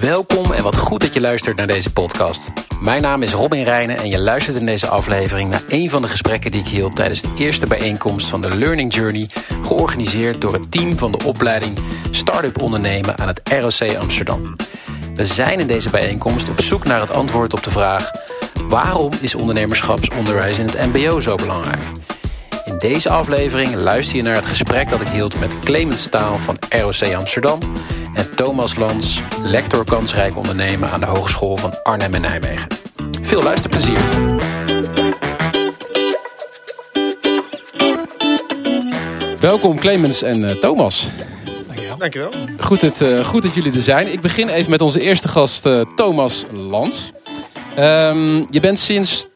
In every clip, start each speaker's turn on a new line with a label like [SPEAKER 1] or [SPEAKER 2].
[SPEAKER 1] Welkom en wat goed dat je luistert naar deze podcast. Mijn naam is Robin Reijnen en je luistert in deze aflevering naar een van de gesprekken die ik hield tijdens de eerste bijeenkomst van de Learning Journey, georganiseerd door het team van de opleiding Startup Ondernemen aan het ROC Amsterdam. We zijn in deze bijeenkomst op zoek naar het antwoord op de vraag: waarom is ondernemerschapsonderwijs in het MBO zo belangrijk? In deze aflevering luister je naar het gesprek dat ik hield met Clemens Staal van ROC Amsterdam en Thomas Lans, lector kansrijk ondernemen aan de Hogeschool van Arnhem en Nijmegen. Veel luisterplezier. Welkom Clemens en uh, Thomas.
[SPEAKER 2] Dankjewel. Dankjewel.
[SPEAKER 1] Goed, het, uh, goed dat jullie er zijn. Ik begin even met onze eerste gast uh, Thomas Lans. Um, je bent sinds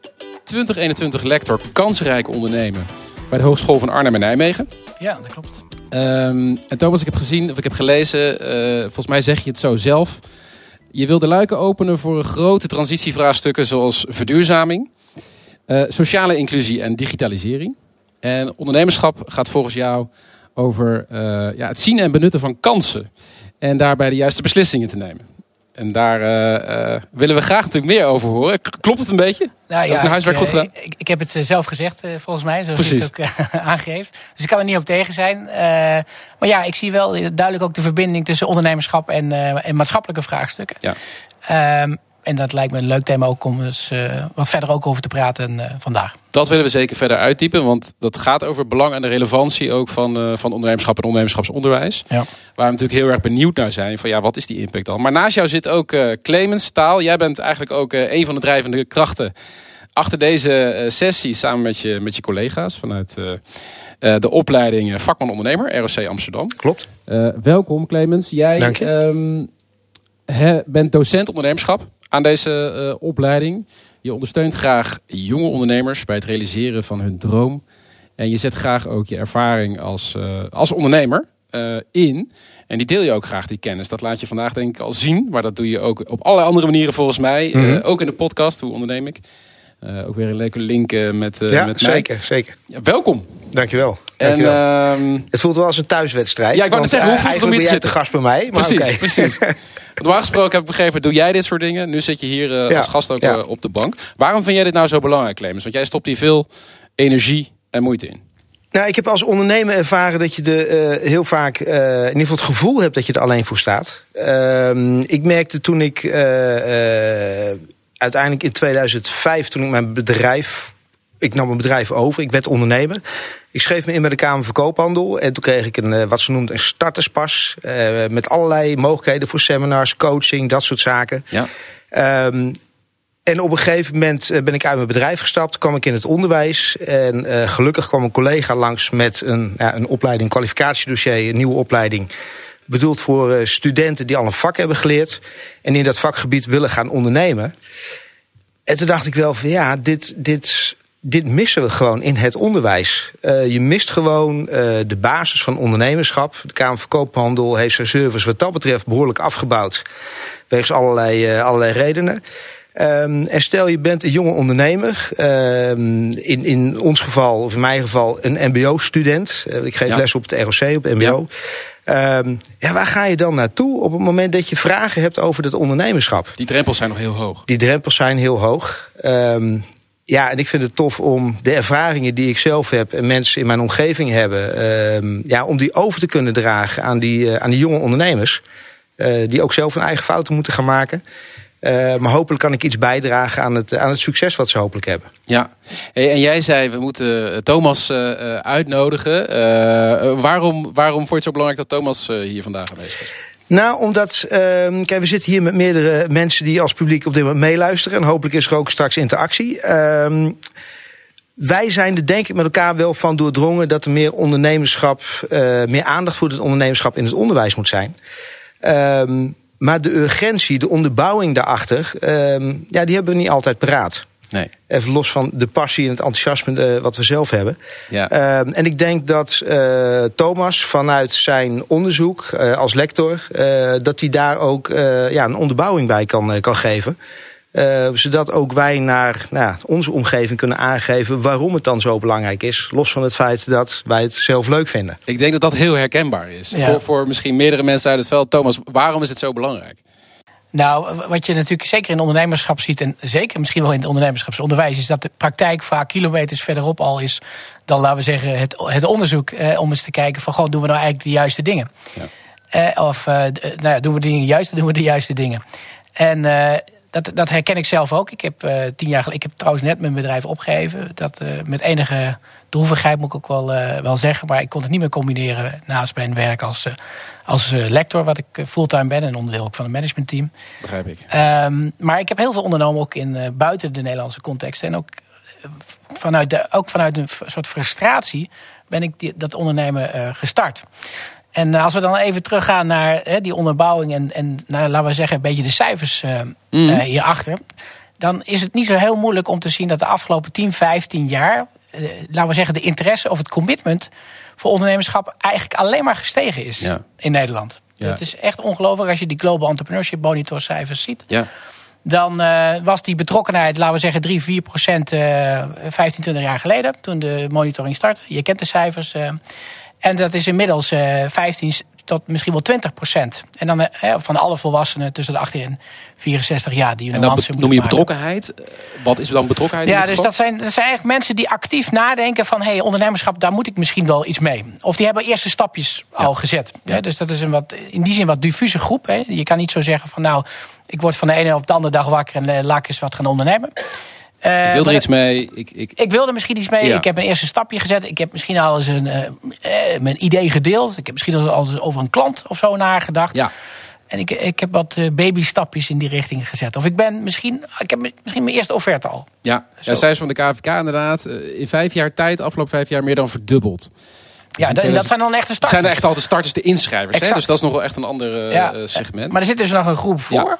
[SPEAKER 1] 2021 lector kansrijk ondernemen bij de Hogeschool van Arnhem en Nijmegen.
[SPEAKER 2] Ja, dat klopt.
[SPEAKER 1] Um, en Thomas, ik heb gezien, of ik heb gelezen, uh, volgens mij zeg je het zo zelf. Je wil de luiken openen voor grote transitievraagstukken zoals verduurzaming, uh, sociale inclusie en digitalisering. En ondernemerschap gaat volgens jou over uh, ja, het zien en benutten van kansen. En daarbij de juiste beslissingen te nemen. En daar uh, uh, willen we graag natuurlijk meer over horen. Klopt het een beetje?
[SPEAKER 2] Nou, ja, huiswerk goed gedaan? Ik, ik, heb het zelf gezegd, uh, volgens mij, zoals je het ook aangeeft. Dus ik kan er niet op tegen zijn. maar ja, ik zie wel duidelijk ook de verbinding tussen ondernemerschap en, en maatschappelijke vraagstukken. Ja. Um, en dat lijkt me een leuk thema ook om eens uh, wat verder ook over te praten uh, vandaag.
[SPEAKER 1] Dat willen we zeker verder uitdiepen, want dat gaat over belang en de relevantie ook van, uh, van ondernemerschap en ondernemerschapsonderwijs. Ja. Waar we natuurlijk heel erg benieuwd naar zijn van ja, wat is die impact dan? Maar naast jou zit ook Clemens Taal. Jij bent eigenlijk ook een van de drijvende krachten achter deze sessie samen met je, met je collega's vanuit de opleiding Vakman Ondernemer, ROC Amsterdam.
[SPEAKER 2] Klopt.
[SPEAKER 1] welkom Clemens. Jij um, bent docent ondernemerschap aan deze uh, opleiding. Je ondersteunt graag jonge ondernemers bij het realiseren van hun droom. En je zet graag ook je ervaring als, uh, als ondernemer uh, in. En die deel je ook graag, die kennis. Dat laat je vandaag denk ik al zien. Maar dat doe je ook op allerlei andere manieren volgens mij. Mm -hmm. ook in de podcast, Hoe onderneem ik. ook weer een leuke link met,
[SPEAKER 2] ja,
[SPEAKER 1] met
[SPEAKER 2] zeker, zeker.
[SPEAKER 1] Ja, welkom.
[SPEAKER 2] Dankjewel. En, uh, het voelt wel als een thuiswedstrijd.
[SPEAKER 1] Ja, ik wou net zeggen, hoe voelt het om hier te
[SPEAKER 2] zitten? gast bij mij.
[SPEAKER 1] Maar precies, okay. precies. Normaal gesproken heb ik begrepen, doe jij dit soort dingen. Nu zit je hier uh, ja, als gast ook ja. uh, op de bank. Waarom vind jij dit nou zo belangrijk, Clemens? Want jij stopt hier veel energie en moeite in.
[SPEAKER 2] Nou, ik heb als ondernemer ervaren dat je uh, heel vaak in ieder geval het gevoel hebt dat je er alleen voor staat. Ehm, ik merkte toen ik uiteindelijk in 2005, toen ik mijn bedrijf ik nam een bedrijf over, ik werd ondernemer. Ik schreef me in bij de Kamer Verkoophandel. En toen kreeg ik een, wat ze noemt een starterspas. Uh, met allerlei mogelijkheden voor seminars, coaching, dat soort zaken. Ja. Um, en op een gegeven moment ben ik uit mijn bedrijf gestapt, kwam ik in het onderwijs. En uh, gelukkig kwam een collega langs met een, ja, een opleiding, kwalificatiedossier, een nieuwe opleiding. Bedoeld voor uh, studenten die al een vak hebben geleerd. En in dat vakgebied willen gaan ondernemen. En toen dacht ik wel van ja, dit, dit dit missen we gewoon in het onderwijs. Uh, je mist gewoon uh, de basis van ondernemerschap. De Kamer van Koophandel heeft zijn service wat dat betreft behoorlijk afgebouwd. Wegens allerlei, uh, allerlei redenen. Um, en stel je bent een jonge ondernemer, um, in, in ons geval, of in mijn geval, een MBO-student. ik geef ja. les op het ROC, op het MBO. Ja. Um, ja, waar ga je dan naartoe op het moment dat je vragen hebt over het ondernemerschap?
[SPEAKER 1] Die drempels zijn nog heel hoog.
[SPEAKER 2] Die drempels zijn heel hoog. Um, ja, en ik vind het tof om de ervaringen die ik zelf heb en mensen in mijn omgeving hebben, uh, ja, om die over te kunnen dragen aan die, uh, aan die jonge ondernemers. Uh, die ook zelf hun eigen fouten moeten gaan maken. Uh, maar hopelijk kan ik iets bijdragen aan het, aan het succes wat ze hopelijk hebben.
[SPEAKER 1] Ja, en jij zei we moeten Thomas uitnodigen. Waarom, waarom vond je het zo belangrijk dat Thomas hier vandaag aanwezig is?
[SPEAKER 2] Nou, omdat, uh, kijk, we zitten hier met meerdere mensen die als publiek op dit moment meeluisteren. En hopelijk is er ook straks interactie. Uh, wij zijn er denk ik met elkaar wel van doordrongen dat er meer ondernemerschap, uh, meer aandacht voor het ondernemerschap in het onderwijs moet zijn. Uh, maar de urgentie, de onderbouwing daarachter, ehm, ja, die hebben we niet altijd paraat. Nee. Even los van de passie en het enthousiasme uh, wat we zelf hebben. Ja. Uh, en ik denk dat uh, Thomas vanuit zijn onderzoek uh, als lector... dat hij daar ook ja, een onderbouwing bij kan, kan geven. zodat ook wij naar nou, onze omgeving kunnen aangeven... waarom het dan zo belangrijk is. Los van het feit dat wij het zelf leuk vinden.
[SPEAKER 1] Ik denk dat dat heel herkenbaar is. Ja. Voor, voor misschien meerdere mensen uit het veld. Thomas, waarom is het zo belangrijk?
[SPEAKER 3] Nou, wat je natuurlijk zeker in ondernemerschap ziet, en zeker misschien wel in het ondernemerschapsonderwijs, is dat de praktijk vaak kilometers verderop al is dan, laten we zeggen, het, het onderzoek. Eh, om eens te kijken van, goh, doen we nou eigenlijk de juiste dingen? Ja. Eh, of eh, nou ja, doen we de dingen juist, doen we de juiste dingen? En eh, dat, dat herken ik zelf ook. Ik heb uh, tien jaar geleden, ik heb trouwens net mijn bedrijf opgegeven. Dat uh, met enige droevigheid moet ik ook wel, uh, wel zeggen. Maar ik kon het niet meer combineren naast mijn werk als, als lector, wat ik fulltime ben en onderdeel ook van het managementteam.
[SPEAKER 1] Begrijp ik.
[SPEAKER 3] Um, maar ik heb heel veel ondernomen ook in buiten de Nederlandse context. En ook vanuit, de, ook vanuit een soort frustratie ben ik die, dat ondernemen gestart. En als we dan even teruggaan naar hè, die onderbouwing en, en nou, laten we zeggen een beetje de cijfers uh, mm. uh, hierachter. Dan is het niet zo heel moeilijk om te zien dat de afgelopen 10, 15 jaar, uh, laten we zeggen de interesse of het commitment voor ondernemerschap eigenlijk alleen maar gestegen is ja. in Nederland. Ja. Het is echt ongelooflijk als je die Global Entrepreneurship Monitor cijfers ziet.
[SPEAKER 1] Ja.
[SPEAKER 3] Dan was die betrokkenheid, laten we zeggen 3, 4 procent 15, 20 jaar geleden. Toen de monitoring startte. Je kent de cijfers. En dat is inmiddels uh, 15 tot misschien wel 20 procent. En dan uh, van alle volwassenen tussen de 18 en 64 jaar die
[SPEAKER 1] En dan noem je betrokkenheid. Wat is dan betrokkenheid?
[SPEAKER 3] Ja, dus dat zijn, dat zijn eigenlijk mensen die actief nadenken van... hé, hey, ondernemerschap, daar moet ik misschien wel iets mee. Of die hebben eerste stapjes ja. al gezet. Ja. Dus dat is een wat, in die zin wat diffuse groep. Hè. Je kan niet zo zeggen van nou, ik word van de ene op de andere dag wakker... en laat ik eens wat gaan ondernemen.
[SPEAKER 1] Uh, ik wil er iets mee. Ik,
[SPEAKER 3] ik... ik wil er misschien iets mee. Ja. Ik heb een eerste stapje gezet. Ik heb misschien al eens een, uh, mijn idee gedeeld. Ik heb misschien al eens over een klant of zo nagedacht.
[SPEAKER 1] Ja.
[SPEAKER 3] En ik, ik heb wat babystapjes in die richting gezet. Of ik ben misschien, ik heb misschien mijn eerste offerte al.
[SPEAKER 1] Ja, ja cijfers van de KVK inderdaad. In vijf jaar tijd, afgelopen vijf jaar, meer dan verdubbeld.
[SPEAKER 3] Ja, dat, dat zijn dan echt de starters.
[SPEAKER 1] zijn er echt al de starters, de inschrijvers. Hè? Dus dat is nog wel echt een ander ja. segment.
[SPEAKER 3] Maar er zit dus nog een groep voor. Ja.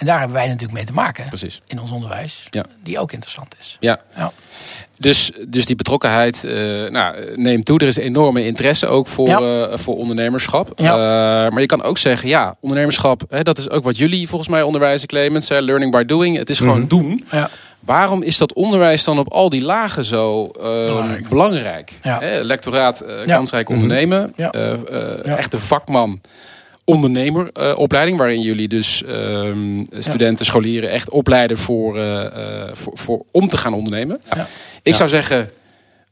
[SPEAKER 3] En daar hebben wij natuurlijk mee te maken
[SPEAKER 1] Precies.
[SPEAKER 3] in ons onderwijs,
[SPEAKER 1] ja.
[SPEAKER 3] die ook interessant is.
[SPEAKER 1] Ja. ja. Dus, dus die betrokkenheid uh, nou, neemt toe. Er is enorme interesse ook voor, ja. uh, voor ondernemerschap. Ja. Uh, maar je kan ook zeggen, ja, ondernemerschap, hè, dat is ook wat jullie volgens mij onderwijzen, Clemens. Hè, learning by doing. Het is gewoon mm -hmm. doen.
[SPEAKER 3] Ja.
[SPEAKER 1] Waarom is dat onderwijs dan op al die lagen zo belangrijk? belangrijk? Hè, lectoraat, kansrijk ondernemen. Echte vakman ondernemeropleiding, uh, waarin jullie dus uh, studenten, ja. scholieren echt opleiden voor, uh, voor, voor, om te gaan ondernemen.
[SPEAKER 3] Ja.
[SPEAKER 1] Ik zou zeggen,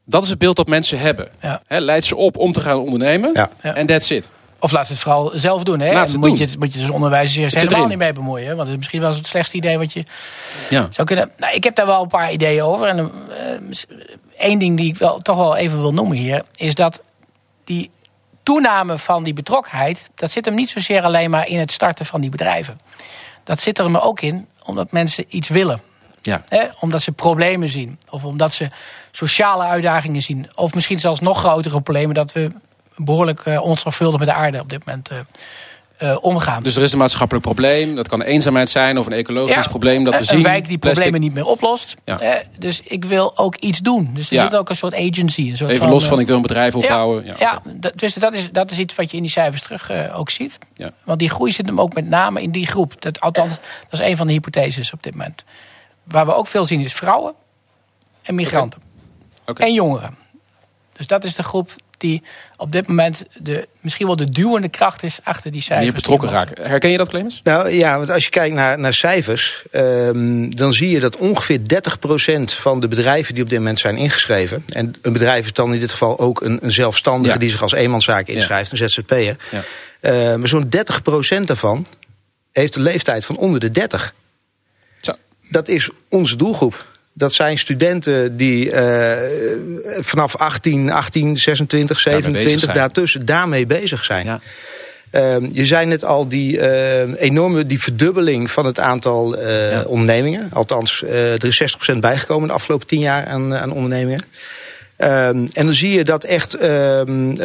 [SPEAKER 1] dat is het beeld dat mensen hebben. He, leid ze op om te gaan ondernemen en that's it.
[SPEAKER 3] Of laat ze het vooral zelf doen. Hè?
[SPEAKER 1] Laat ze
[SPEAKER 3] moet,
[SPEAKER 1] doen.
[SPEAKER 3] Je, moet je dus onderwijzers helemaal niet mee bemoeien. Hè? Want het is misschien wel eens het slechtste idee wat je
[SPEAKER 1] ja.
[SPEAKER 3] zou kunnen. Nou, ik heb daar wel een paar ideeën over. En één ding die ik wel, toch wel even wil noemen hier, is dat die toename van die betrokkenheid, dat zit hem niet zozeer alleen maar in het starten van die bedrijven. Dat zit er hem ook in omdat mensen iets willen.
[SPEAKER 1] Ja.
[SPEAKER 3] Omdat ze problemen zien. Of omdat ze sociale uitdagingen zien. Of misschien zelfs nog grotere problemen dat we behoorlijk uh, onzorgvuldig met de aarde op dit moment uh, omgaan.
[SPEAKER 1] Dus er is een maatschappelijk probleem. Dat kan eenzaamheid zijn of een ecologisch
[SPEAKER 3] ja,
[SPEAKER 1] probleem dat we
[SPEAKER 3] een
[SPEAKER 1] zien.
[SPEAKER 3] Een wijk die
[SPEAKER 1] Plastic.
[SPEAKER 3] problemen niet meer oplost.
[SPEAKER 1] Ja.
[SPEAKER 3] Uh, dus ik wil ook iets doen. Dus er
[SPEAKER 1] Ja.
[SPEAKER 3] zit ook een soort agency. Een soort
[SPEAKER 1] Even
[SPEAKER 3] van,
[SPEAKER 1] los van ik wil een bedrijf opbouwen. Ja,
[SPEAKER 3] ja, dat, dus dat, is, dat is iets wat je in die cijfers terug ook ziet. Want die groei zit hem ook met name in die groep. Dat, althans, dat is een van de hypotheses op dit moment. Waar we ook veel zien is vrouwen en migranten. En jongeren. Dus dat is de groep die op dit moment de, misschien wel de duwende kracht is achter die cijfers.
[SPEAKER 1] Betrokken
[SPEAKER 3] die we
[SPEAKER 1] raken. Herken je dat, Clemens?
[SPEAKER 2] Nou ja, want als je kijkt naar, naar cijfers, um, dan zie je dat ongeveer 30% van de bedrijven die op dit moment zijn ingeschreven. En een bedrijf is dan in dit geval ook een, een zelfstandige
[SPEAKER 1] Ja.
[SPEAKER 2] die zich als eenmanszaak inschrijft, een ZZP'er.
[SPEAKER 1] Ja.
[SPEAKER 2] Uh, maar zo'n 30% daarvan heeft een leeftijd van onder de 30.
[SPEAKER 1] Zo.
[SPEAKER 2] Dat is onze doelgroep. Dat zijn studenten die uh, vanaf 18, 18, 26,
[SPEAKER 1] Daarmee bezig
[SPEAKER 2] 27
[SPEAKER 1] zijn.
[SPEAKER 2] daartussen daarmee bezig zijn.
[SPEAKER 1] Ja.
[SPEAKER 2] Um, je zei net al die uh, enorme die verdubbeling van het aantal uh,
[SPEAKER 1] Ja.
[SPEAKER 2] ondernemingen. Althans, er is 60% bijgekomen de afgelopen 10 jaar aan, aan ondernemingen. Um, en dan zie je dat echt um,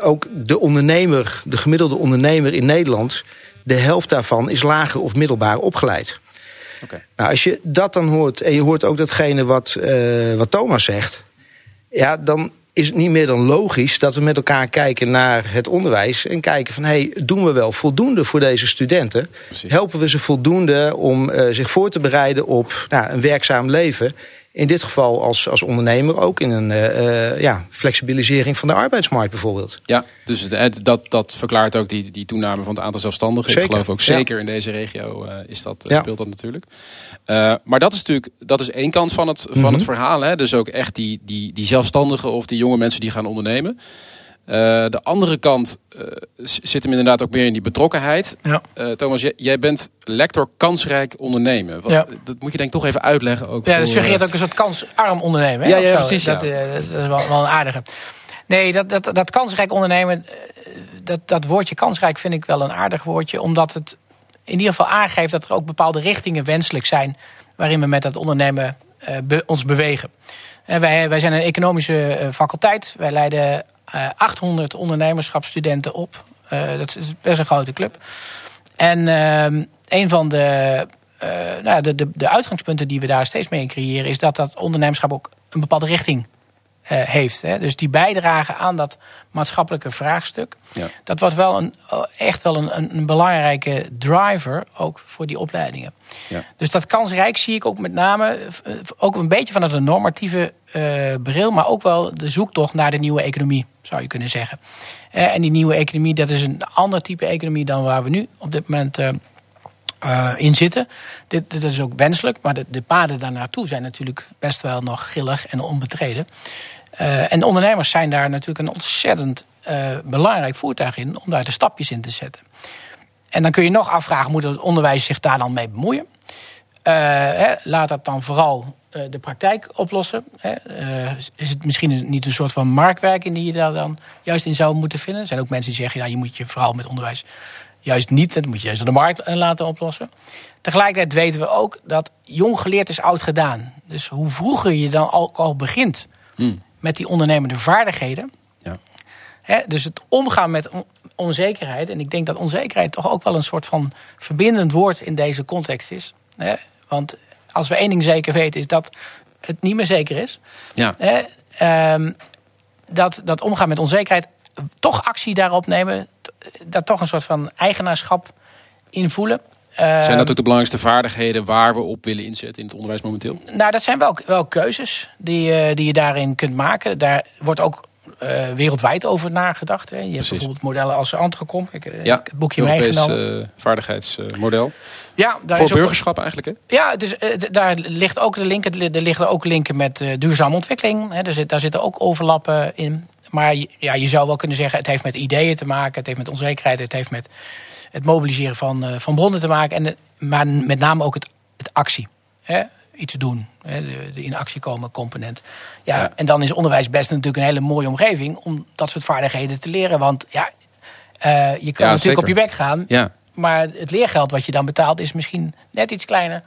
[SPEAKER 2] ook de ondernemer, de gemiddelde ondernemer in Nederland, de helft daarvan is lager of middelbaar opgeleid. Nou, als je dat dan hoort en je hoort ook datgene wat, uh, wat Thomas zegt, ja, dan is het niet meer dan logisch dat we met elkaar kijken naar het onderwijs en kijken van hey, doen we wel voldoende voor deze studenten?
[SPEAKER 1] Precies.
[SPEAKER 2] Helpen we ze voldoende om uh, zich voor te bereiden op nou, een werkzaam leven In dit geval als, als ondernemer ook in een uh, ja, flexibilisering van de arbeidsmarkt bijvoorbeeld.
[SPEAKER 1] Ja, dus het, dat, dat verklaart ook die, die toename van het aantal zelfstandigen. Zeker. Ik geloof ook zeker in deze regio uh, is dat, ja. speelt dat natuurlijk. maar dat is natuurlijk dat is één kant van het, van het mhm. verhaal. Hè? Dus ook echt die, die, die zelfstandigen of die jonge mensen die gaan ondernemen. Uh, de andere kant uh, zit hem inderdaad ook meer in die betrokkenheid. Ja. Uh, Thomas, jij, jij, bent lector kansrijk ondernemen. Wat, ja. Dat moet je denk ik toch even uitleggen. Ook
[SPEAKER 3] ja, dat suggereert ook een soort kansarm ondernemen.
[SPEAKER 1] Ja, ja, precies.
[SPEAKER 3] Dat, dat, is wel, wel, een aardige. Nee, dat, dat, dat kansrijk ondernemen, dat, dat woordje kansrijk vind ik wel een aardig woordje. Omdat het in ieder geval aangeeft dat er ook bepaalde richtingen wenselijk zijn... waarin we met dat ondernemen be, ons bewegen. En wij, wij zijn een economische faculteit. Wij leiden 800 eh, ondernemerschapsstudenten op. Eh, dat is best een grote club. En ehm, een van de, uh, nou, de, de, de, uitgangspunten die we daar steeds mee in creëren, is dat dat ondernemerschap ook een bepaalde richting uh, heeft. Hè. Dus die bijdragen aan dat maatschappelijke vraagstuk. Ja. Dat wordt wel een, echt wel een, een, belangrijke driver ook voor die opleidingen. Ja. Dus dat kansrijk zie ik ook met name ook een beetje vanuit een normatieve bril, maar ook wel de zoektocht naar de nieuwe economie, zou je kunnen zeggen. Uh, en die nieuwe economie, dat is een ander type economie dan waar we nu op dit moment uh, in zitten. Dit, is ook wenselijk, maar de, de paden daar naartoe zijn natuurlijk best wel nog grillig en onbetreden. en de ondernemers zijn daar natuurlijk een ontzettend belangrijk voertuig in om daar de stapjes in te zetten. En dan kun je nog afvragen, moet het onderwijs zich daar dan mee bemoeien? Hè, laat dat dan vooral eh, de praktijk oplossen? Hè? Uh, is het misschien niet een soort van marktwerking die je daar dan juist in zou moeten vinden? Er zijn ook mensen die zeggen, ja, je moet je vooral met onderwijs juist niet, dat moet je juist aan de markt eh, laten oplossen. Tegelijkertijd weten we ook dat jong geleerd is oud gedaan. Dus hoe vroeger je dan al, al begint hmm. met die ondernemende vaardigheden. Ja. Hè, dus het omgaan met onzekerheid. En ik denk dat onzekerheid toch ook wel een soort van verbindend woord in deze context is. Hè? Want als we één ding zeker weten, is dat het niet meer zeker is. Ja. Ehm, dat, dat omgaan met onzekerheid, toch actie daarop nemen, dat toch een soort van eigenaarschap invoelen.
[SPEAKER 1] Zijn dat ehm, ook de belangrijkste vaardigheden waar we op willen inzetten in het onderwijs momenteel?
[SPEAKER 3] Nou, dat zijn wel, wel keuzes die, uh, die je daarin kunt maken. Daar wordt ook uh, wereldwijd over nagedacht. Hè. Je hebt bijvoorbeeld modellen als Antracom. Ik, eh, ja, het boekje meegenomen.
[SPEAKER 1] Uh, vaardigheidsmodel. Ja, daar Voor is burgerschap eigenlijk, hè?
[SPEAKER 3] Ja, dus, daar ligt ook de link, er liggen ook linken met duurzame ontwikkeling. Hè. Daar, zit, daar zitten ook overlappen in. Maar ja, je zou wel kunnen zeggen, het heeft met ideeën te maken. Het heeft met onzekerheid. Het heeft met het mobiliseren van, van bronnen te maken. En, maar met name ook het, het actie. Hè iets doen. De, de in actie komen component. Ja, En dan is onderwijs best natuurlijk een hele mooie omgeving om dat soort vaardigheden te leren. Want ja, uh, je kan natuurlijk op je weg gaan. Ja. Maar het leergeld wat je dan betaalt is misschien net iets kleiner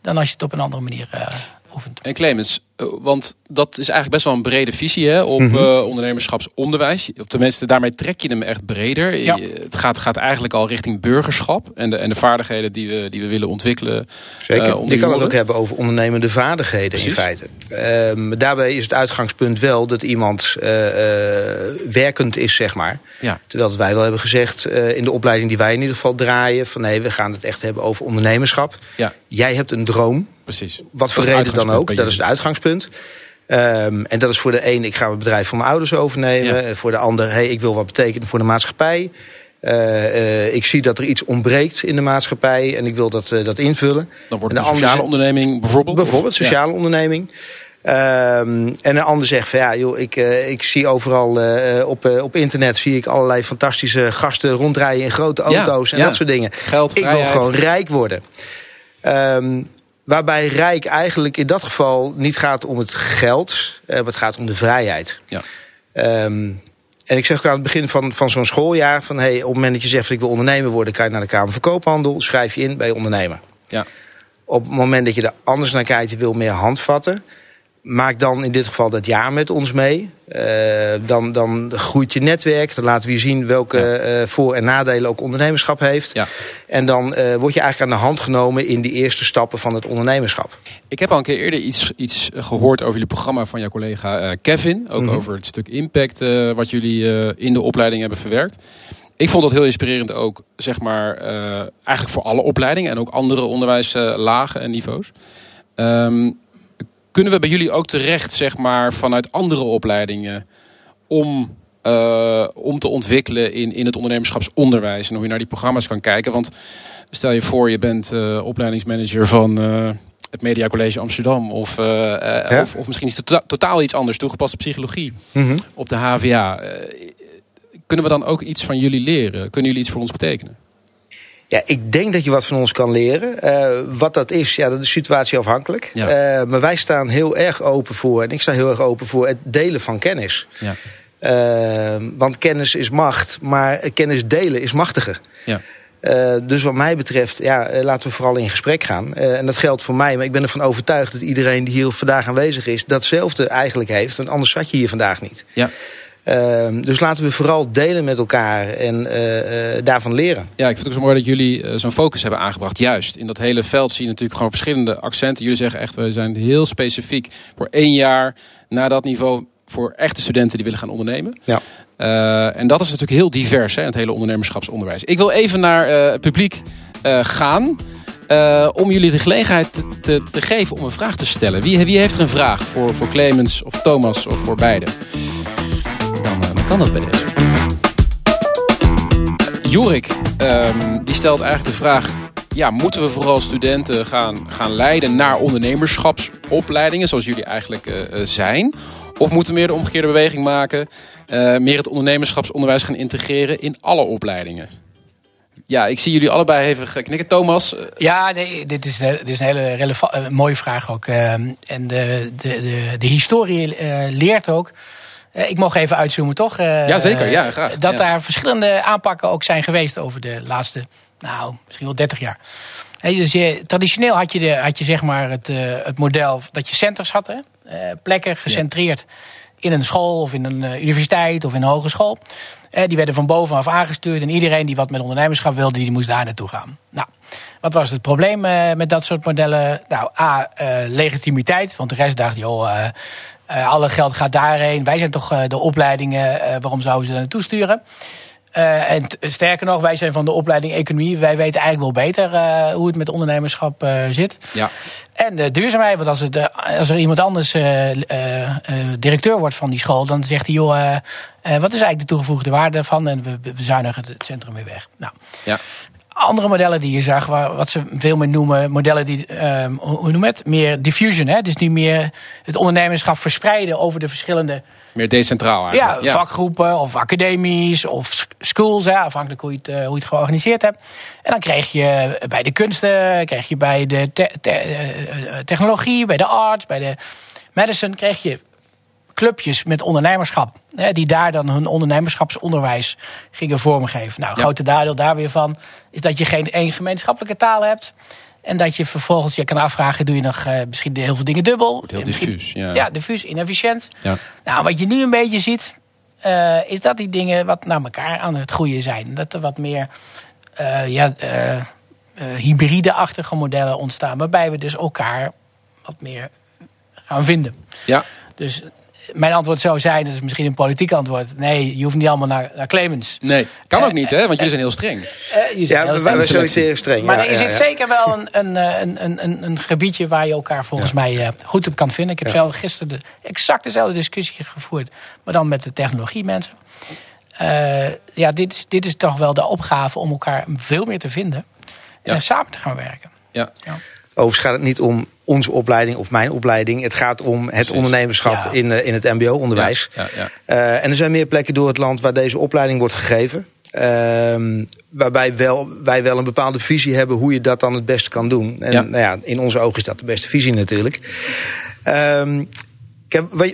[SPEAKER 3] dan als je het op een andere manier uh, oefent.
[SPEAKER 1] En Clemens, eh, want dat is eigenlijk best wel een brede visie hè, op mm ondernemerschapsonderwijs. Of tenminste, daarmee trek je hem echt breder. Ja. Het gaat, gaat eigenlijk al richting burgerschap en de, en de vaardigheden die we, die we willen ontwikkelen.
[SPEAKER 2] Zeker. Uh, je kan het ook hebben over ondernemende vaardigheden in feite. Ehm, daarbij is het uitgangspunt wel dat iemand werkend is, zeg maar. Ja. Terwijl wij wel hebben gezegd in de opleiding die wij in ieder geval draaien... van nee, we gaan het echt hebben over ondernemerschap. Ja. Jij hebt een droom.
[SPEAKER 1] Precies.
[SPEAKER 2] Wat voor reden dan ook. Dat is het uitgangspunt. Um, en dat is voor de een, ik ga het bedrijf van mijn ouders overnemen. En voor de ander, hey, ik wil wat betekenen voor de maatschappij. Uh, uh, ik zie dat er iets ontbreekt in de maatschappij en ik wil dat, uh, dat invullen.
[SPEAKER 1] Dan wordt het een sociale onderneming bijvoorbeeld?
[SPEAKER 2] Bijvoorbeeld, sociale ja. onderneming. Um, en een ander zegt van ja, joh, ik, ik zie overal op, op internet zie ik allerlei fantastische gasten rondrijden in grote auto's ja, en dat soort dingen.
[SPEAKER 1] Geld,
[SPEAKER 2] ik wil gewoon rijk worden. Um, Waarbij rijk eigenlijk in dat geval niet gaat om het geld, eh, maar het gaat om de vrijheid. Ja. Um, en ik zeg ook aan het begin van, van zo'n schooljaar: van hey, op het moment dat je zegt ik wil ondernemer worden, kan je naar de Kamer van Koophandel, schrijf je in bij ondernemer. Ja. Op het moment dat je er anders naar kijkt, je wil meer handvatten, maak dan in dit geval dat jaar met ons mee. Uh, dan, dan groeit je netwerk. Dan laten we je zien welke ja. uh, voor- en nadelen ook ondernemerschap heeft. Ja. En dan uh, word je eigenlijk aan de hand genomen in die eerste stappen van het ondernemerschap.
[SPEAKER 1] Ik heb al een keer eerder iets, iets gehoord over jullie programma van jouw collega Kevin. Ook mm -hmm. over het stuk impact wat jullie in de opleiding hebben verwerkt. Ik vond dat heel inspirerend ook, zeg maar, eigenlijk voor alle opleidingen en ook andere onderwijslagen en niveaus. Um, kunnen we bij jullie ook terecht, zeg maar, vanuit andere opleidingen om, uh, om te ontwikkelen in, in het ondernemerschapsonderwijs en hoe je naar die programma's kan kijken? Want stel je voor, je bent uh, opleidingsmanager van uh, het Media College Amsterdam of, ja? of, of, misschien is het tota totaal iets anders, toegepaste psychologie mm -hmm. op de HVA. kunnen we dan ook iets van jullie leren? Kunnen jullie iets voor ons betekenen?
[SPEAKER 2] Ja, ik denk dat je wat van ons kan leren. Uh, wat dat is, ja, dat is situatieafhankelijk. Ja. Uh, maar wij staan heel erg open voor, en ik sta heel erg open voor het delen van kennis. Ja. Uh, want kennis is macht, maar kennis delen is machtiger. Ja. dus wat mij betreft, ja, laten we vooral in gesprek gaan. en dat geldt voor mij, maar ik ben ervan overtuigd dat iedereen die hier vandaag aanwezig is, datzelfde eigenlijk heeft. Want anders zat je hier vandaag niet. Ja. Uh, dus laten we vooral delen met elkaar en uh, uh, daarvan leren.
[SPEAKER 1] Ja, ik vind het ook zo mooi dat jullie uh, zo'n focus hebben aangebracht. Juist, in dat hele veld zie je natuurlijk gewoon verschillende accenten. Jullie zeggen echt, we zijn heel specifiek voor één jaar naar dat niveau... voor echte studenten die willen gaan ondernemen. Ja. en dat is natuurlijk heel divers, hè, het hele ondernemerschapsonderwijs. Ik wil even naar het publiek gaan... om jullie de gelegenheid te, te, te, geven om een vraag te stellen. Wie, wie heeft er een vraag voor, voor Clemens of Thomas of voor beide? Dan, uh, dan kan dat bij deze. Jorik, um, die stelt eigenlijk de vraag... Ja, moeten we vooral studenten gaan, gaan leiden naar ondernemerschapsopleidingen... zoals jullie eigenlijk uh, zijn? Of moeten we meer de omgekeerde beweging maken... Meer het ondernemerschapsonderwijs gaan integreren in alle opleidingen? Ja, ik zie jullie allebei even knikken. Thomas?
[SPEAKER 3] Ja, nee, dit, is, dit is een hele relevant, mooie vraag ook. Ehm, en de, de, de, de historie leert ook eh, ik mocht even uitzoomen, toch?
[SPEAKER 1] Uh, ja, zeker. Ja, graag.
[SPEAKER 3] Dat daar verschillende aanpakken ook zijn geweest over de laatste, nou, misschien wel 30 jaar. dus je, traditioneel had je, de, had je zeg maar het, uh, het model dat je centers had. Hè? plekken gecentreerd in een school of in een universiteit of in een hogeschool. die werden van bovenaf aangestuurd. En iedereen die wat met ondernemerschap wilde, die moest daar naartoe gaan. Nou, wat was het probleem met dat soort modellen? Nou, A, legitimiteit. Want de rest dacht, joh alle geld gaat daarheen. Wij zijn toch uh, de opleidingen, uh, waarom zouden ze daar naartoe sturen? en sterker nog, wij zijn van de opleiding economie. Wij weten eigenlijk wel beter hoe het met ondernemerschap zit. Ja. En de duurzaamheid, want als, het, als er iemand anders directeur wordt van die school, dan zegt hij, joh, wat is eigenlijk de toegevoegde waarde ervan? En we, we zuinigen het centrum weer weg. Nou, ja andere modellen die je zag, wat ze veel meer noemen, modellen die, um, hoe noem het, meer diffusion. Hè? Dus nu meer het ondernemerschap verspreiden over de verschillende...
[SPEAKER 1] Meer decentraal
[SPEAKER 3] eigenlijk. Ja, vakgroepen of academies of schools, hè, afhankelijk hoe je, het, uh, hoe je het georganiseerd hebt. En dan kreeg je bij de kunsten, kreeg je bij de te te uh, technologie, bij de arts, bij de medicine, kreeg je clubjes met ondernemerschap. Hè, die daar dan hun ondernemerschapsonderwijs gingen vormgeven. Nou, grote nadeel daar weer van is dat je geen één gemeenschappelijke taal hebt. En dat je vervolgens je kan afvragen, doe je nog uh, misschien heel veel dingen dubbel?
[SPEAKER 1] Heel diffuus, ja.
[SPEAKER 3] Ja, diffuus, inefficiënt. Ja. Nou, wat je nu een beetje ziet, uh, is dat die dingen wat naar elkaar aan het groeien zijn. Dat er wat meer uh, ja, hybride-achtige modellen ontstaan. Waarbij we dus elkaar wat meer gaan vinden. Ja. Dus mijn antwoord zou zijn, dat is misschien een politiek antwoord. Nee, je hoeft niet allemaal naar, naar Clemens.
[SPEAKER 1] Nee, kan ook niet, hè? Want jullie zijn heel streng.
[SPEAKER 2] Uh, ja, heel wij zijn zeer streng.
[SPEAKER 3] Maar er zit zeker wel een, een, een, een, een gebiedje waar je elkaar volgens mij goed op kan vinden. Ik heb zelf gisteren de, exact dezelfde discussie gevoerd, maar dan met de technologie mensen. Uh, ja, dit, dit is toch wel de opgave om elkaar veel meer te vinden en samen te gaan werken.
[SPEAKER 2] Ja. Overigens gaat het niet om onze opleiding of mijn opleiding. Het gaat om het ondernemerschap in, uh, in het mbo-onderwijs. Ja, ja, uh, en er zijn meer plekken door het land waar deze opleiding wordt gegeven. Uh, waarbij wel, wij wel een bepaalde visie hebben hoe je dat dan het beste kan doen. En nou ja, in onze ogen is dat de beste visie natuurlijk. Ehm,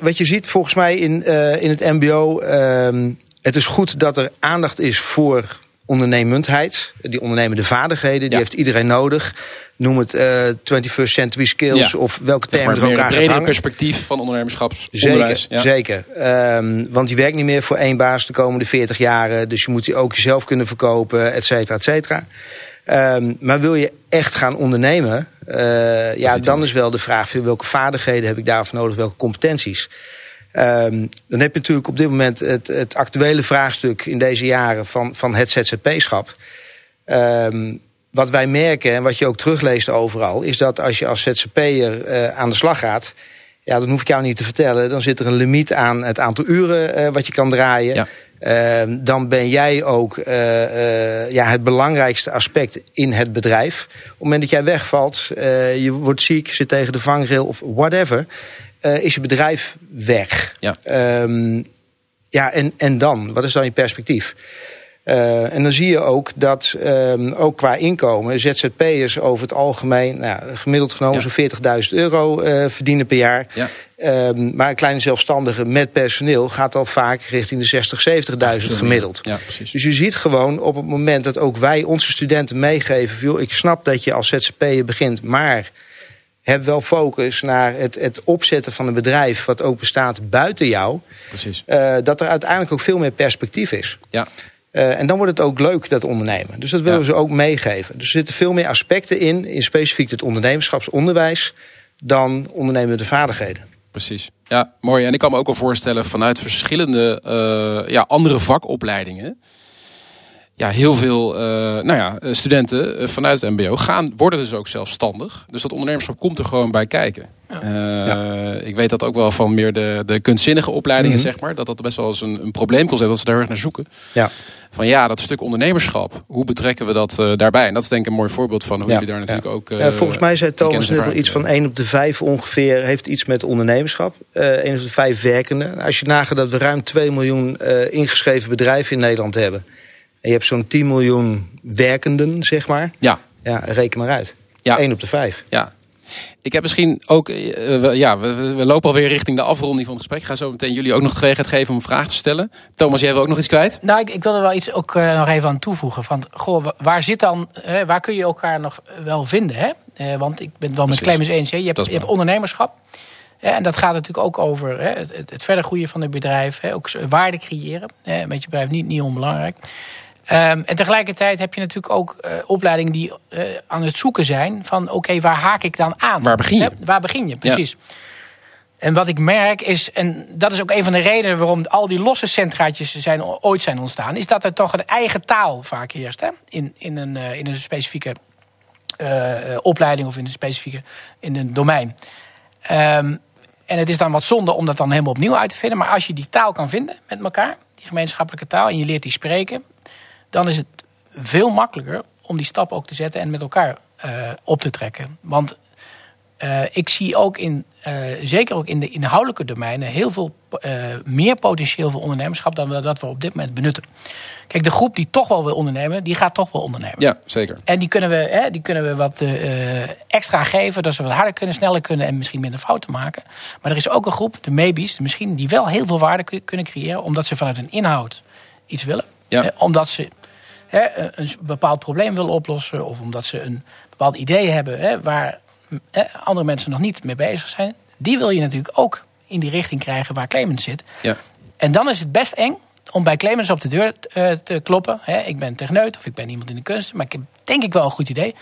[SPEAKER 2] wat je ziet volgens mij in, uh, in het mbo... Ehm, het is goed dat er aandacht is voor ondernemendheid. Die ondernemende vaardigheden, die heeft iedereen nodig noem het uh, eh, 21st century skills of welke termen er elkaar gaan hangen.
[SPEAKER 1] perspectief van ondernemerschap.
[SPEAKER 2] Zeker, ja. zeker. Um, want je werkt niet meer voor één baas de komende 40 jaren. Dus je moet die ook jezelf kunnen verkopen, et cetera, et cetera. Um, maar wil je echt gaan ondernemen, uh, ja, dan is wel de vraag: welke vaardigheden heb ik daarvoor nodig, welke competenties? Um, dan heb je natuurlijk op dit moment het, het actuele vraagstuk in deze jaren van, van het ZZP-schap. Um, wat wij merken en wat je ook terugleest overal, is dat als je als ZZP'er uh, aan de slag gaat, Ja, dan hoef ik jou niet te vertellen. Dan zit er een limiet aan het aantal uren wat je kan draaien.
[SPEAKER 1] Ja.
[SPEAKER 2] Ehm, dan ben jij ook eh, eh, ja, het belangrijkste aspect in het bedrijf. Op het moment dat jij wegvalt, je wordt ziek, zit tegen de vangrail of whatever, is je bedrijf weg.
[SPEAKER 1] Ja.
[SPEAKER 2] Um, ja, en, en dan? Wat is dan je perspectief? Uh, en dan zie je ook dat um, ook qua inkomen ZZP'ers over het algemeen nou, gemiddeld genomen ja. zo'n 40.000 euro uh, verdienen per jaar.
[SPEAKER 1] Ja.
[SPEAKER 2] Um, maar een kleine zelfstandige met personeel gaat al vaak richting de 60, 70.000 gemiddeld.
[SPEAKER 1] Ja, precies.
[SPEAKER 2] Dus je ziet gewoon op het moment dat ook wij onze studenten meegeven... Joh, ik snap dat je als ZZP'er begint, maar heb wel focus naar het, het opzetten van een bedrijf... wat ook bestaat buiten jou.
[SPEAKER 1] Precies.
[SPEAKER 2] Uh, dat er uiteindelijk ook veel meer perspectief is.
[SPEAKER 1] Ja.
[SPEAKER 2] Uh, en dan wordt het ook leuk, dat ondernemen. Dus dat willen
[SPEAKER 1] Ja.
[SPEAKER 2] we ze ook meegeven. Dus er zitten veel meer aspecten in, in specifiek het ondernemerschapsonderwijs... dan ondernemende vaardigheden.
[SPEAKER 1] Precies. Ja, mooi. En ik kan me ook wel voorstellen vanuit verschillende eh, ja, andere vakopleidingen. Ja, heel veel eh, nou ja, eh, studenten eh, vanuit het MBO gaan, worden dus ook zelfstandig. Dus dat ondernemerschap komt er gewoon bij kijken. Eh, Ik weet dat ook wel van meer de, de kunstzinnige opleidingen,
[SPEAKER 2] Mhm.
[SPEAKER 1] zeg maar. Dat dat best wel eens een, een probleem kan dat ze daar erg naar zoeken.
[SPEAKER 2] Ja.
[SPEAKER 1] Van ja, dat stuk ondernemerschap, hoe betrekken we dat eh, daarbij? En dat is denk ik een mooi voorbeeld van hoe
[SPEAKER 2] Ja,
[SPEAKER 1] jullie daar natuurlijk ook... eh,
[SPEAKER 2] Ja, volgens mij zei Thomas net al iets van
[SPEAKER 1] ervaring
[SPEAKER 2] 1 op de 5 ongeveer heeft iets met ondernemerschap. Eh 1 op de 5 werkenden. Als je nagaat dat we ruim 2 miljoen eh, ingeschreven bedrijven in Nederland hebben. En je hebt zo'n 10 miljoen werkenden, zeg maar.
[SPEAKER 1] Ja,
[SPEAKER 2] Ja, reken maar uit.
[SPEAKER 1] Ja.
[SPEAKER 2] 1 op de 5.
[SPEAKER 1] Ja. Ik heb misschien ook, eh, we, ja, we, we- lopen alweer richting de afronding van het gesprek. Ik ga zo meteen jullie ook nog de gelegenheid geven om een vraag te stellen. Thomas, jij wil ook nog iets kwijt?
[SPEAKER 3] Nou, ik, ik wil er wel iets ook eh, nog even aan toevoegen. Van, goh, wa- waar zit dan, eh, waar kun je elkaar nog wel vinden? Hè? Eh, want ik ben het wel met. Clemens eens. Hè? Je, hebt, je hebt ondernemerschap. Hè? En dat gaat natuurlijk ook over hè, het, verder groeien van het bedrijf. Hè? Ook waarde creëren. Hè? Met je bedrijf niet, niet onbelangrijk. Ehm, en tegelijkertijd heb je natuurlijk ook eh, opleidingen die eh, aan het zoeken zijn van oké, waar haak ik dan aan?
[SPEAKER 1] Waar begin je?
[SPEAKER 3] Waar begin je, precies. En wat ik merk is, en dat is ook een van de redenen waarom al die losse centraatjes zijn, ooit zijn ontstaan, is dat er toch een eigen taal vaak heerst. Hè? In, in, een, eh, in een specifieke opleiding of in een specifieke in een domein. Ehm, en het is dan wat zonde om dat dan helemaal opnieuw uit te vinden. Maar als je die taal kan vinden met elkaar, die gemeenschappelijke taal, en je leert die spreken, dan is het veel makkelijker om die stap ook te zetten en met elkaar eh, op te trekken. Want eh, ik zie ook in, eh, zeker ook in de inhoudelijke domeinen, heel veel meer potentieel voor ondernemerschap dan we, dat we op dit moment benutten. Kijk, de groep die toch wel wil ondernemen, die gaat toch wel ondernemen.
[SPEAKER 1] Ja, zeker.
[SPEAKER 3] En die kunnen we, hè, die kunnen we wat extra geven, dat ze wat harder kunnen, sneller kunnen en misschien minder fouten maken. Maar er is ook een groep, de maybes, de misschien, die wel heel veel waarde kun- kunnen creëren, omdat ze vanuit een inhoud iets willen.
[SPEAKER 1] Ja.
[SPEAKER 3] Omdat ze hè, een bepaald probleem willen oplossen, of omdat ze een bepaald idee hebben hè, waar hè, andere mensen nog niet mee bezig zijn. Die wil je natuurlijk ook in die richting krijgen waar Clemens zit.
[SPEAKER 1] Ja.
[SPEAKER 3] En dan is het best eng om bij Clemens op de deur eh, te kloppen. Hè, ik ben techneut of ik ben iemand in de kunst, maar ik heb denk ik wel een goed idee.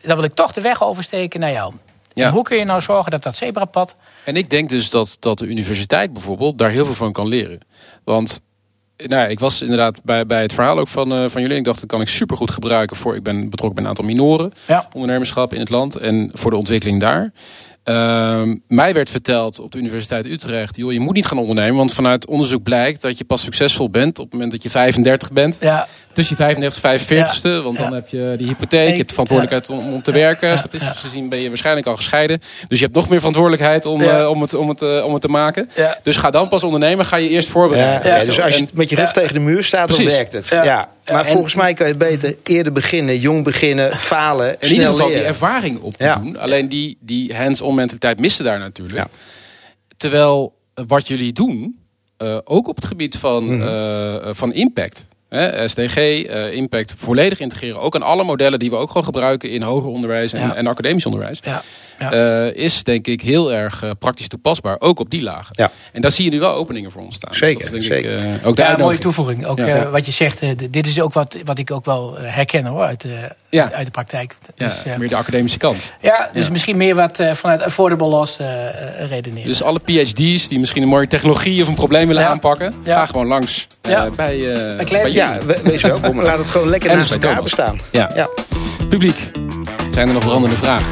[SPEAKER 3] Dan wil ik toch de weg oversteken naar jou.
[SPEAKER 1] Ja.
[SPEAKER 3] En hoe kun je nou zorgen dat dat zebrapad...
[SPEAKER 1] En ik denk dus dat, dat de universiteit bijvoorbeeld daar heel veel van kan leren. Want nou, ja, ik was inderdaad bij, bij het verhaal ook van, eh, van jullie. Ik dacht, dat kan ik supergoed gebruiken voor. Ik ben betrokken bij een aantal minoren.
[SPEAKER 3] Ja.
[SPEAKER 1] ondernemerschap in het land en voor de ontwikkeling daar. Ehm, mij werd verteld op de Universiteit Utrecht: joh, je moet niet gaan ondernemen, want vanuit onderzoek blijkt dat je pas succesvol bent op het moment dat je 35 bent.
[SPEAKER 3] Ja,
[SPEAKER 1] Tussen je 35 en 45ste, want dan heb je die hypotheek, je hebt de verantwoordelijkheid om, om te werken.
[SPEAKER 3] Ja.
[SPEAKER 1] Statistisch gezien ben je waarschijnlijk al gescheiden. Dus je hebt nog meer verantwoordelijkheid om,
[SPEAKER 3] Ja.
[SPEAKER 1] eh, om, het, om, het, eh, om het te maken.
[SPEAKER 3] Ja.
[SPEAKER 1] Dus ga dan pas ondernemen, ga je eerst
[SPEAKER 2] Ja,
[SPEAKER 1] voorbereiden.
[SPEAKER 2] oké, dus als je met je rug
[SPEAKER 3] Ja.
[SPEAKER 2] tegen de muur staat, dan werkt het.
[SPEAKER 3] Ja.
[SPEAKER 2] Maar
[SPEAKER 1] En-
[SPEAKER 2] volgens mij kan je beter eerder beginnen, jong beginnen, falen,
[SPEAKER 1] in ieder
[SPEAKER 2] snel
[SPEAKER 1] geval die ervaring op te
[SPEAKER 2] Ja.
[SPEAKER 1] doen. Alleen die, die hands-on mentaliteit miste daar natuurlijk.
[SPEAKER 2] Ja.
[SPEAKER 1] Terwijl eh, wat jullie doen, eh, ook op het gebied van,
[SPEAKER 2] Mhm.
[SPEAKER 1] eh, van impact. Hè, SDG, eh, impact volledig integreren. Ook aan alle modellen die we ook gewoon gebruiken in hoger onderwijs en,
[SPEAKER 3] Ja.
[SPEAKER 1] en academisch onderwijs.
[SPEAKER 3] ja, ja.
[SPEAKER 1] eh, is denk ik heel erg eh, praktisch toepasbaar. Ook op die lagen.
[SPEAKER 2] Ja.
[SPEAKER 1] En daar zie je nu wel openingen voor ontstaan.
[SPEAKER 2] Zeker,
[SPEAKER 1] dat is denk
[SPEAKER 2] zeker.
[SPEAKER 1] Ik, eh, ook
[SPEAKER 3] ja, een mooie toevoeging. Ook
[SPEAKER 1] Ja.
[SPEAKER 3] wat je zegt, eh, dit is ook wat, wat ik ook wel herken hoor, uit, de
[SPEAKER 1] Ja.
[SPEAKER 3] uit, uit de praktijk.
[SPEAKER 1] Ja,
[SPEAKER 3] Dus, eh,
[SPEAKER 1] meer de academische kant.
[SPEAKER 3] ja, dus
[SPEAKER 1] Ja.
[SPEAKER 3] misschien meer wat eh, vanuit affordable loss redeneren.
[SPEAKER 1] Dus alle PhD's die misschien een mooie technologie of een probleem willen
[SPEAKER 3] Ja.
[SPEAKER 1] aanpakken,
[SPEAKER 3] Ja.
[SPEAKER 1] ga gewoon langs eh,
[SPEAKER 3] Ja.
[SPEAKER 1] bij, eh
[SPEAKER 3] Bij
[SPEAKER 1] bij.
[SPEAKER 2] Ja, we- wees welkom. Laat het gewoon lekker naast
[SPEAKER 1] dus
[SPEAKER 2] elkaar bestaan.
[SPEAKER 1] Ja.
[SPEAKER 2] Ja.
[SPEAKER 1] Publiek, zijn er nog brandende vragen?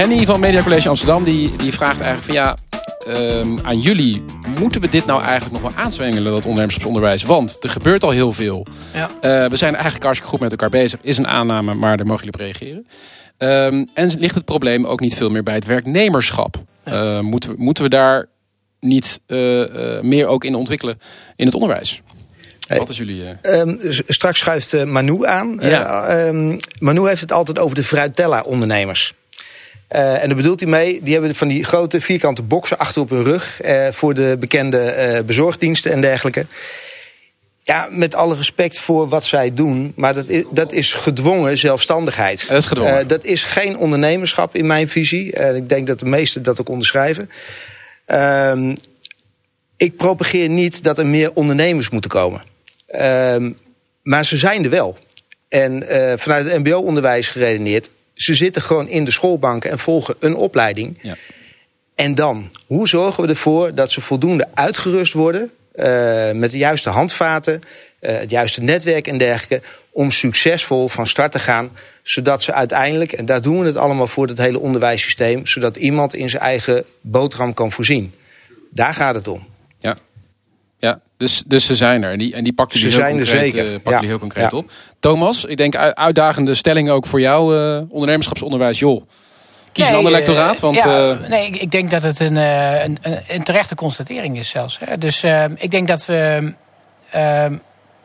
[SPEAKER 1] Henny van Media College Amsterdam die, die vraagt eigenlijk van ja, ehm, aan jullie, moeten we dit nou eigenlijk nog wel aanzwengelen, dat ondernemerschapsonderwijs? Want er gebeurt al heel veel.
[SPEAKER 3] Ja.
[SPEAKER 1] Eh, we zijn eigenlijk hartstikke goed met elkaar bezig. Is een aanname, maar daar mogen jullie op reageren. Ehm, en ligt het probleem ook niet veel meer bij het werknemerschap? Eh, moeten, we, moeten we daar niet eh, eh, meer ook in ontwikkelen in het onderwijs?
[SPEAKER 2] Hey.
[SPEAKER 1] Wat is jullie... eh,
[SPEAKER 2] Ehm, straks schuift Manu aan.
[SPEAKER 1] Ja.
[SPEAKER 2] Manu heeft het altijd over de fruitella-ondernemers. Eh, en daar bedoelt hij mee, die hebben van die grote vierkante boxen achter op hun rug... eh, voor de bekende eh, bezorgdiensten en dergelijke. Ja, met alle respect voor wat zij doen, maar dat is, dat is gedwongen zelfstandigheid.
[SPEAKER 1] Dat is gedwongen.
[SPEAKER 2] Dat is geen ondernemerschap in mijn visie. En ik denk dat de meesten dat ook onderschrijven. Ehm, ik propageer niet dat er meer ondernemers moeten komen. Ehm, maar ze zijn er wel. En vanuit het mbo-onderwijs geredeneerd... ze zitten gewoon in de schoolbanken en volgen een opleiding.
[SPEAKER 1] ja.
[SPEAKER 2] En dan, hoe zorgen we ervoor dat ze voldoende uitgerust worden... eh, met de juiste handvaten, eh, het juiste netwerk en dergelijke... om succesvol van start te gaan... zodat ze uiteindelijk, en daar doen we het allemaal voor... het hele onderwijssysteem, zodat iemand in zijn eigen boterham kan voorzien. Daar gaat het om.
[SPEAKER 1] Ja, ja dus, dus ze zijn er. En die, en die pakken
[SPEAKER 2] Ze
[SPEAKER 1] jullie heel
[SPEAKER 2] zijn er
[SPEAKER 1] concreet,
[SPEAKER 2] zeker.
[SPEAKER 1] eh,
[SPEAKER 2] Ja.
[SPEAKER 1] heel concreet
[SPEAKER 2] Ja.
[SPEAKER 1] op. Thomas, ik denk uitdagende stelling ook voor jou, eh, ondernemerschapsonderwijs. Joh, kies een ander
[SPEAKER 3] eh,
[SPEAKER 1] lectoraat. Want,
[SPEAKER 3] ja,
[SPEAKER 1] eh,
[SPEAKER 3] nee, ik, ik denk dat het een, eh, een, een, een terechte constatering is zelfs. Hè. Dus eh, ik denk dat we... eh,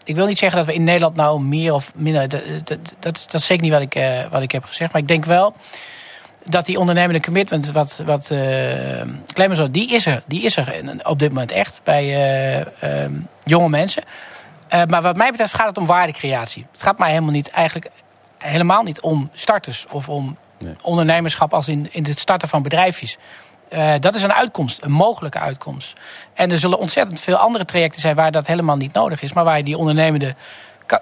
[SPEAKER 3] ik wil niet zeggen dat we in Nederland nou meer of minder... Dat, dat, dat, dat is zeker niet wat ik, eh, wat ik heb gezegd. Maar ik denk wel dat die ondernemende commitment, wat, wat uh, Clemens zo, die is er. Die is er op dit moment echt bij uh, uh, jonge mensen. Uh, maar wat mij betreft gaat het om waardecreatie. Het gaat mij helemaal niet, eigenlijk helemaal niet om starters of om nee. ondernemerschap als in, in het starten van bedrijfjes. Dat is een uitkomst, een mogelijke uitkomst. En er zullen ontzettend veel andere trajecten zijn waar dat helemaal niet nodig is, maar waar je die ondernemende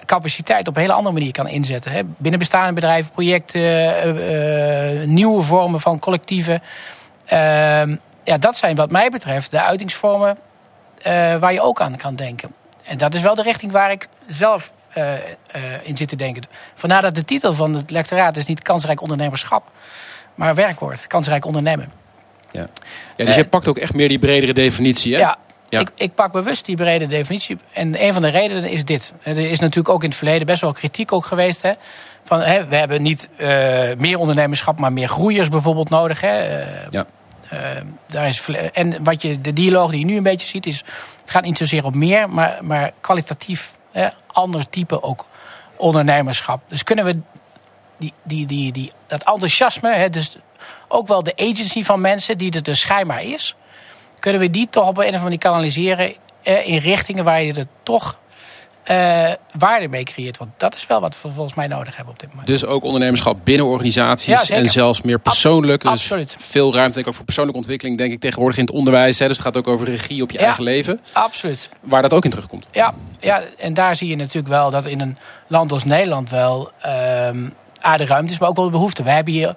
[SPEAKER 3] capaciteit op een hele andere manier kan inzetten. Hè. Binnen bestaande bedrijven, projecten, uh, uh, nieuwe vormen van collectieven. ja, dat zijn wat mij betreft de uitingsvormen waar je ook aan kan denken. En dat is wel de richting waar ik zelf uh, uh, in zit te denken. Vandaar dat de titel van het lectoraat is niet kansrijk ondernemerschap, maar werkwoord, kansrijk ondernemen.
[SPEAKER 1] Ja, ja dus jij pakt ook echt meer die bredere definitie, hè?
[SPEAKER 3] Ja, ja. Ik, ik, pak bewust die brede definitie. En een van de redenen is dit. Er is natuurlijk ook in het verleden best wel kritiek ook geweest. Hè, van, hè, we hebben niet uh, meer ondernemerschap, maar meer groeiers bijvoorbeeld nodig. Hè. Uh,
[SPEAKER 1] ja.
[SPEAKER 3] Uh, daar is, en wat je, de dialoog die je nu een beetje ziet, is. Het gaat niet zozeer op meer, maar, maar kwalitatief. Hè, ander type ook ondernemerschap. Dus kunnen we die, die, die, die, dat enthousiasme, hè, dus ook wel de agency van mensen, die er dus schijnbaar is kunnen we die toch op een of andere manier kanaliseren eh, in richtingen waar je er toch uh, waarde mee creëert. Want dat is wel wat we volgens mij nodig hebben op dit moment.
[SPEAKER 1] Dus ook ondernemerschap binnen organisaties ja, en zelfs meer persoonlijk.
[SPEAKER 3] Ab dus absoluut.
[SPEAKER 1] Veel ruimte denk ik, ook voor persoonlijke ontwikkeling, denk ik tegenwoordig in het onderwijs. Hè, dus het gaat ook over regie op je
[SPEAKER 3] ja,
[SPEAKER 1] eigen leven.
[SPEAKER 3] Absoluut.
[SPEAKER 1] Waar dat ook in terugkomt.
[SPEAKER 3] Ja, ja, en daar zie je natuurlijk wel dat in een land als Nederland wel uh, aardige ruimte is, maar ook wel de behoefte. We hebben hier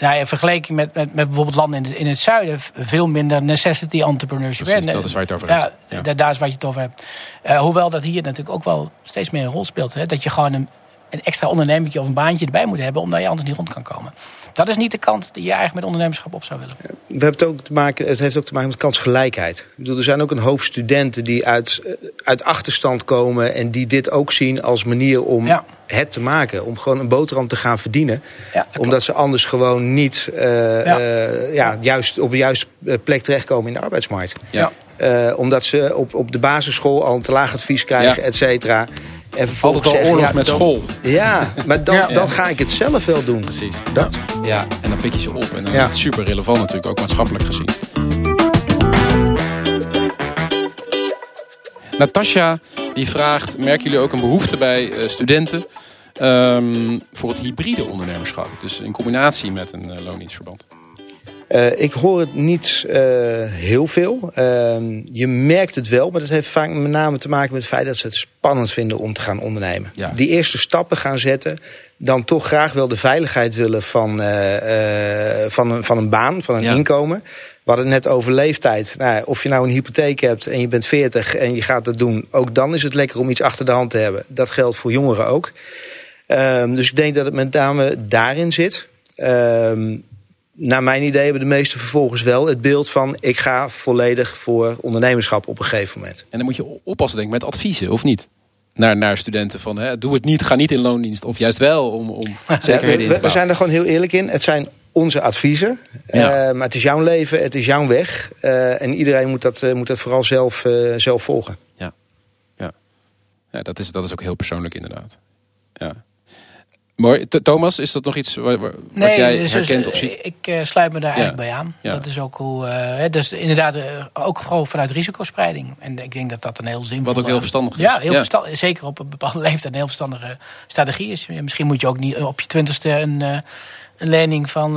[SPEAKER 3] nou, in vergelijking met, met, met bijvoorbeeld landen in het, in het zuiden, veel minder necessity entrepreneurship.
[SPEAKER 1] Precies, dat is waar je het over
[SPEAKER 3] hebt. Ja, ja. daar is wat je het over hebt. Uh, hoewel dat hier natuurlijk ook wel steeds meer een rol speelt. Hè? Dat je gewoon een, een extra ondernemertje of een baantje erbij moet hebben, omdat je anders niet rond kan komen. Dat is niet de kant die je eigenlijk met ondernemerschap op zou willen.
[SPEAKER 2] We hebben het, ook te maken, het heeft ook te maken met kansgelijkheid. Ik bedoel, er zijn ook een hoop studenten die uit, uit achterstand komen... en die dit ook zien als manier om ja. Het te maken. Om gewoon een boterham te gaan verdienen.
[SPEAKER 3] Ja,
[SPEAKER 2] omdat ze anders gewoon niet uh, ja. Uh, ja, juist op de juiste plek terechtkomen in de arbeidsmarkt.
[SPEAKER 1] Ja.
[SPEAKER 2] Uh, omdat ze op, op de basisschool al een te laag advies krijgen, et cetera.
[SPEAKER 1] En Altijd al oorlog met
[SPEAKER 2] dan,
[SPEAKER 1] school.
[SPEAKER 2] Ja, maar dan, dan ga ik het zelf wel doen.
[SPEAKER 1] Precies.
[SPEAKER 2] Dat.
[SPEAKER 1] Ja, en dan pik je ze op. En dan is het super relevant natuurlijk, ook maatschappelijk gezien. Natasja die vraagt, merken jullie ook een behoefte bij uh, studenten... Um, voor het hybride ondernemerschap? Dus in combinatie met een uh, loondienstverband.
[SPEAKER 2] Uh, ik hoor het niet uh, heel veel. Uh, je merkt het wel, maar dat heeft vaak met name te maken met het feit dat ze het spannend vinden om te gaan ondernemen.
[SPEAKER 1] Ja.
[SPEAKER 2] Die eerste stappen gaan zetten, dan toch graag wel de veiligheid willen van, van, een, van een baan, van een
[SPEAKER 1] ja.
[SPEAKER 2] inkomen. We hadden het net over leeftijd. Nou, of je nou een hypotheek hebt en je bent 40 en je gaat dat doen, ook dan is het lekker om iets achter de hand te hebben. Dat geldt voor jongeren ook. Dus ik denk dat het met name daarin zit. naar mijn idee hebben de meeste vervolgens wel het beeld van... ik ga volledig voor ondernemerschap op een gegeven moment.
[SPEAKER 1] En dan moet je oppassen denk ik met adviezen, of niet? Naar, naar studenten van hè, doe het niet, ga niet in loondienst. Of juist wel om, om zekerheden
[SPEAKER 2] ja,
[SPEAKER 1] we,
[SPEAKER 2] we, zijn er gewoon heel eerlijk in. Het zijn onze adviezen. Ja. Uh, maar het is jouw leven, het is jouw weg. Uh, en iedereen moet dat, uh, moet dat vooral zelf, zelf volgen.
[SPEAKER 1] Ja, ja. ja dat, is, dat is ook heel persoonlijk inderdaad. Ja. Mooi. Thomas, is dat nog iets wat, wat
[SPEAKER 3] nee,
[SPEAKER 1] jij
[SPEAKER 3] dus,
[SPEAKER 1] herkent of ziet?
[SPEAKER 3] Ik uh, sluit me daar ja. eigenlijk bij aan. Ja. Dat is ook hoe, uh, dus inderdaad uh, ook gewoon vanuit risicospreiding. En ik denk dat dat een heel zinvol...
[SPEAKER 1] Wat ook heel verstandig is.
[SPEAKER 3] Ja, heel verstandig, zeker op een bepaalde leeftijd een heel verstandige strategie is. Misschien moet je ook niet op je twintigste een, een lening van,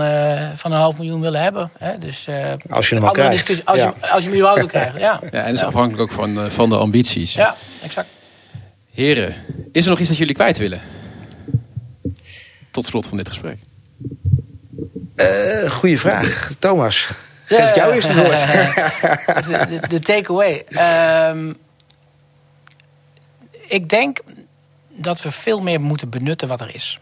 [SPEAKER 3] van een half miljoen willen hebben. Hè? Dus,
[SPEAKER 2] als je hem al krijgt.
[SPEAKER 3] Als, je, als je hem überhaupt krijgt, ja.
[SPEAKER 1] ja. En dat is afhankelijk ook van, van de ambities.
[SPEAKER 3] Ja, exact.
[SPEAKER 1] Heren, is er nog iets dat jullie kwijt willen? Tot slot van dit gesprek?
[SPEAKER 2] Uh, goeie vraag. Thomas, geef ja, jou eerst het woord.
[SPEAKER 3] de, takeaway. Um, ik denk dat we veel meer moeten benutten wat er is.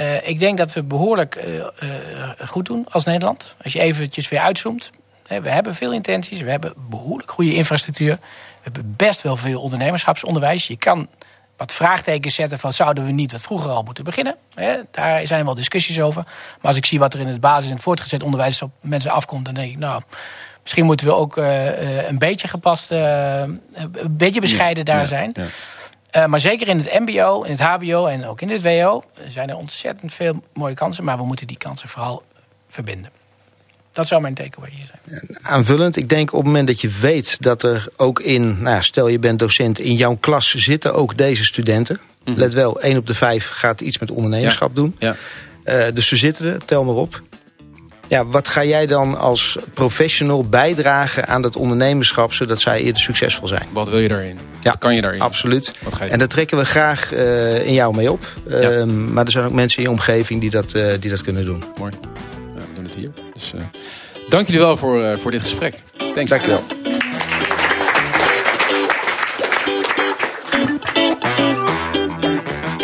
[SPEAKER 3] Uh, ik denk dat we behoorlijk uh, goed doen als Nederland. Als je eventjes weer uitzoomt. We hebben veel intenties, we hebben behoorlijk goede infrastructuur. We hebben best wel veel ondernemerschapsonderwijs. Je kan wat vraagtekens zetten van zouden we niet wat vroeger al moeten beginnen. daar zijn wel discussies over. Maar als ik zie wat er in het basis- en voortgezet onderwijs op mensen afkomt, dan denk ik, nou, misschien moeten we ook uh, een beetje gepast, uh, een beetje bescheiden daar zijn. Ja. maar zeker in het MBO, in het HBO en ook in het WO zijn er ontzettend veel mooie kansen. Maar we moeten die kansen vooral verbinden. Dat zou mijn takeaway hier zijn.
[SPEAKER 2] Aanvullend, ik denk op het moment dat je weet dat er ook in, nou, stel je bent docent, in jouw klas zitten ook deze studenten. Mm -hmm. Let wel, 1 op de 5 gaat iets met ondernemerschap ja. doen. Ja. Uh, dus ze zitten er, tel maar op. Ja, wat ga jij dan als professional bijdragen aan dat ondernemerschap... zodat zij eerder succesvol zijn?
[SPEAKER 1] Wat wil je daarin? Ja, wat kan je daarin?
[SPEAKER 2] Absoluut. Wat ga je en daar trekken we graag uh, in jou mee op. Ja. Uh, maar er zijn ook mensen in je omgeving die dat, uh, die dat kunnen doen.
[SPEAKER 1] Mooi. Hier. Dus, dank jullie wel voor, voor dit gesprek. Thanks.
[SPEAKER 2] Dank je wel.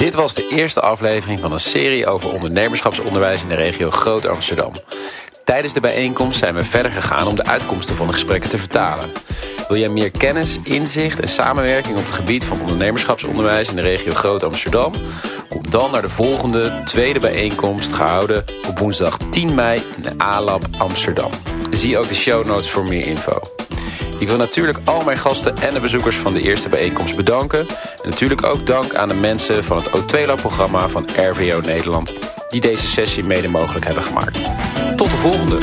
[SPEAKER 1] Dit was de eerste aflevering van een serie over ondernemerschapsonderwijs in de regio Groot Amsterdam. Tijdens de bijeenkomst zijn we verder gegaan om de uitkomsten van de gesprekken te vertalen. Wil jij meer kennis, inzicht en samenwerking op het gebied van ondernemerschapsonderwijs in de regio Groot Amsterdam? Kom dan naar de volgende tweede bijeenkomst gehouden op woensdag 10 mei in de A-Lab Amsterdam. Zie ook de show notes voor meer info. Ik wil natuurlijk al mijn gasten en de bezoekers van de eerste bijeenkomst bedanken. En natuurlijk ook dank aan de mensen van het O2-lab-programma van RVO Nederland... die deze sessie mede mogelijk hebben gemaakt. Tot de volgende!